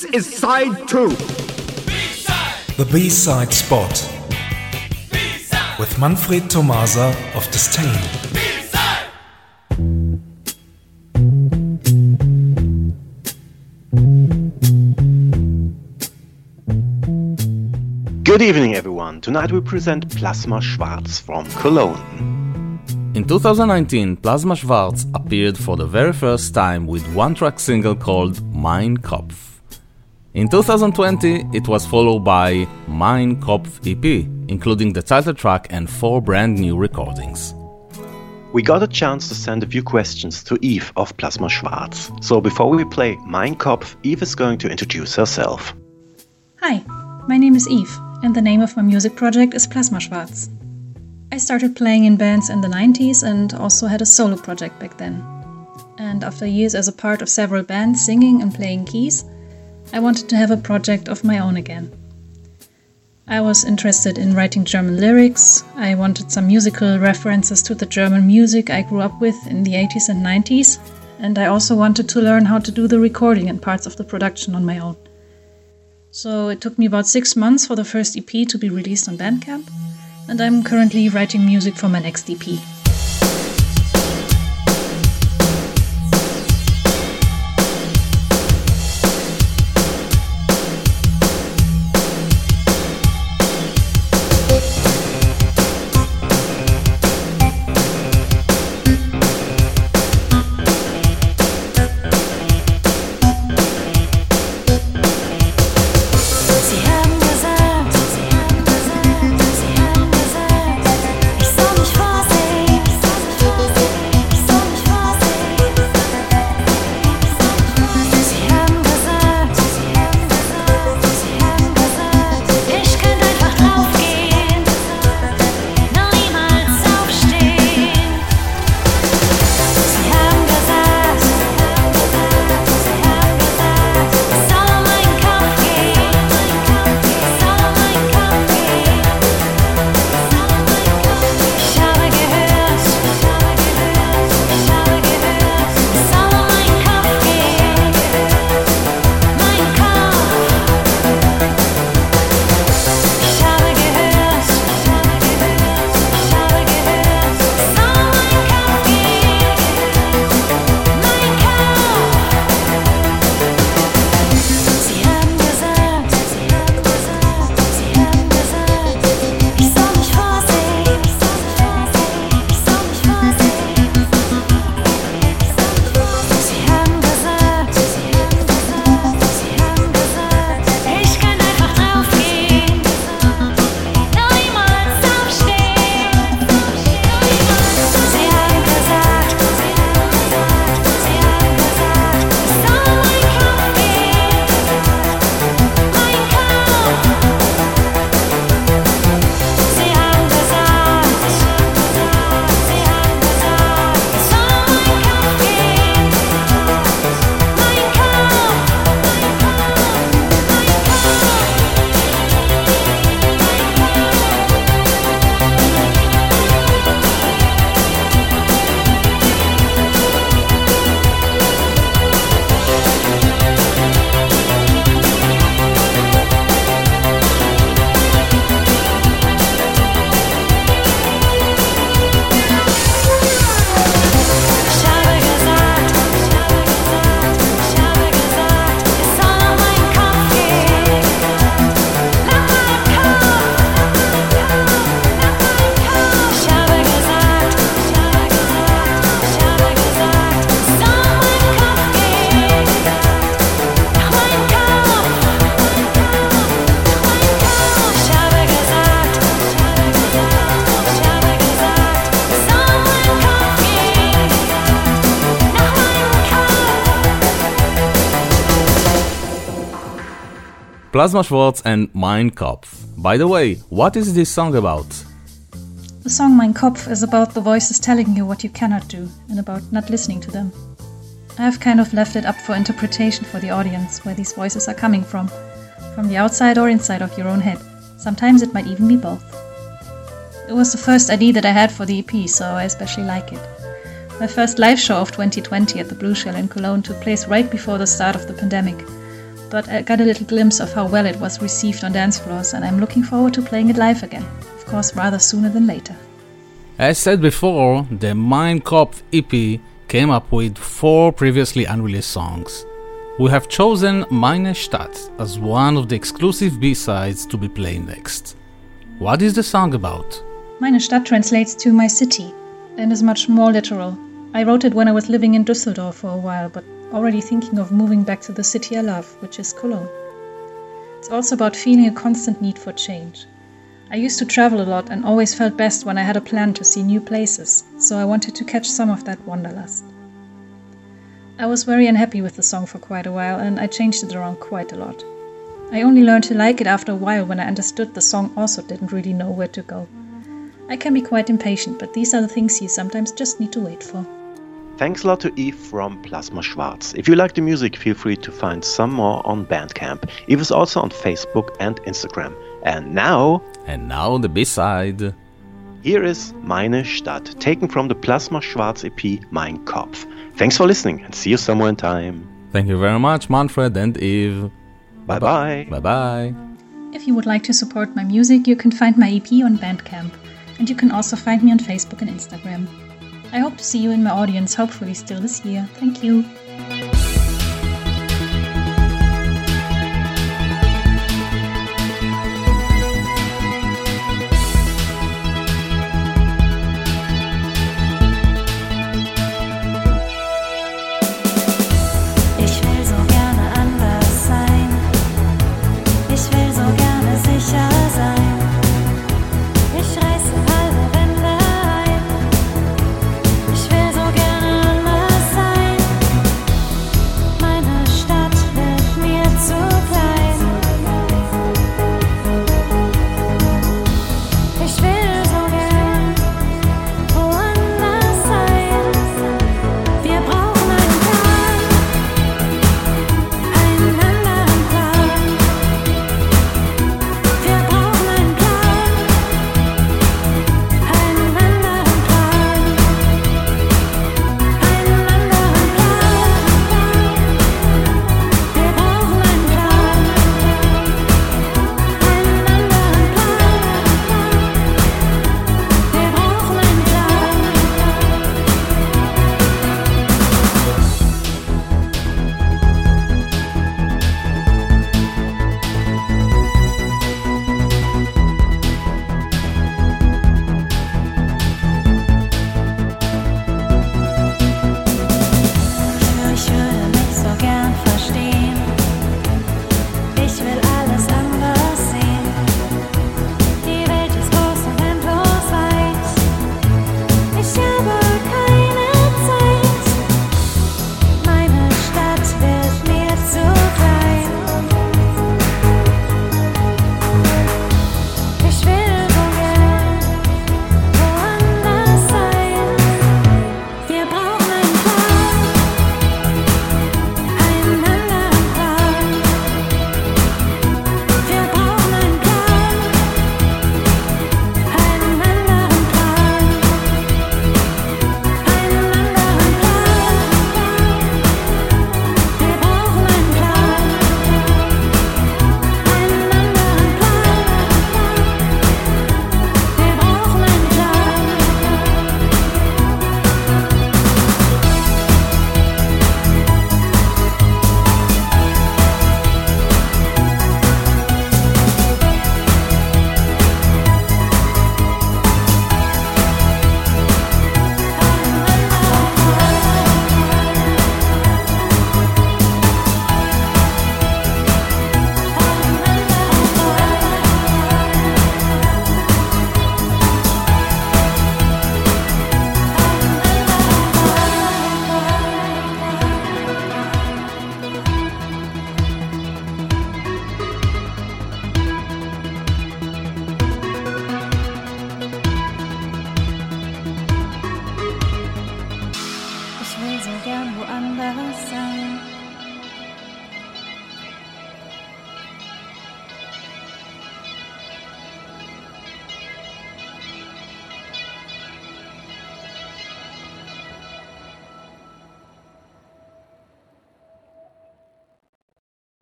This is side two. The B-side spot with Manfred Tomasa of Disdain. Good evening, everyone. Tonight we present Plasmaschwarz from Cologne. In 2019, Plasmaschwarz appeared for the very first time with one track single called Mein Kopf. In 2020, it was followed by Mein Kopf EP, including the title track and four brand new recordings. We got a chance to send a few questions to Eve of Plasmaschwarz. So before we play Mein Kopf, Eve is going to introduce herself. Hi, my name is Eve, and the name of my music project is Plasmaschwarz. I started playing in bands in the 90s and also had a solo project back then. And after years as a part of several bands singing and playing keys, I wanted to have a project of my own again. I was interested in writing German lyrics, I wanted some musical references to the German music I grew up with in the 80s and 90s, and I also wanted to learn how to do the recording and parts of the production on my own. So it took me about six months for the first EP to be released on Bandcamp, and I'm currently writing music for my next EP. Plasmaschwarz and Mein Kopf. By the way, what is this song about? The song Mein Kopf is about the voices telling you what you cannot do and about not listening to them. I have kind of left it up for interpretation for the audience where these voices are coming from, from the outside or inside of your own head. Sometimes it might even be both. It was the first idea that I had for the EP, so I especially like it. My first live show of 2020 at the Blue Shell in Cologne took place right before the start of the pandemic. But I got a little glimpse of how well it was received on dance floors, and I'm looking forward to playing it live again. Of course, rather sooner than later. As said before, the Mein Kopf EP came up with four previously unreleased songs. We have chosen Meine Stadt as one of the exclusive B-sides to be played next. What is the song about? Meine Stadt translates to my city and is much more literal. I wrote it when I was living in Düsseldorf for a while, but already thinking of moving back to the city I love, which is Cologne. It's also about feeling a constant need for change. I used to travel a lot and always felt best when I had a plan to see new places, so I wanted to catch some of that wanderlust. I was very unhappy with the song for quite a while and I changed it around quite a lot. I only learned to like it after a while when I understood the song also didn't really know where to go. I can be quite impatient, but these are the things you sometimes just need to wait for. Thanks a lot to Eve from Plasmaschwarz. If you like the music, feel free to find some more on Bandcamp. Eve is also on Facebook and Instagram. And now, And now the B-side. here is Meine Stadt, taken from the Plasmaschwarz EP Mein Kopf. Thanks for listening and see you somewhere in time. Thank you very much, Manfred and Eve. Bye bye. Bye bye. If you would like to support my music, you can find my EP on Bandcamp, and you can also find me on Facebook and Instagram. I hope to see you in my audience, hopefully still this year. Thank you. never sound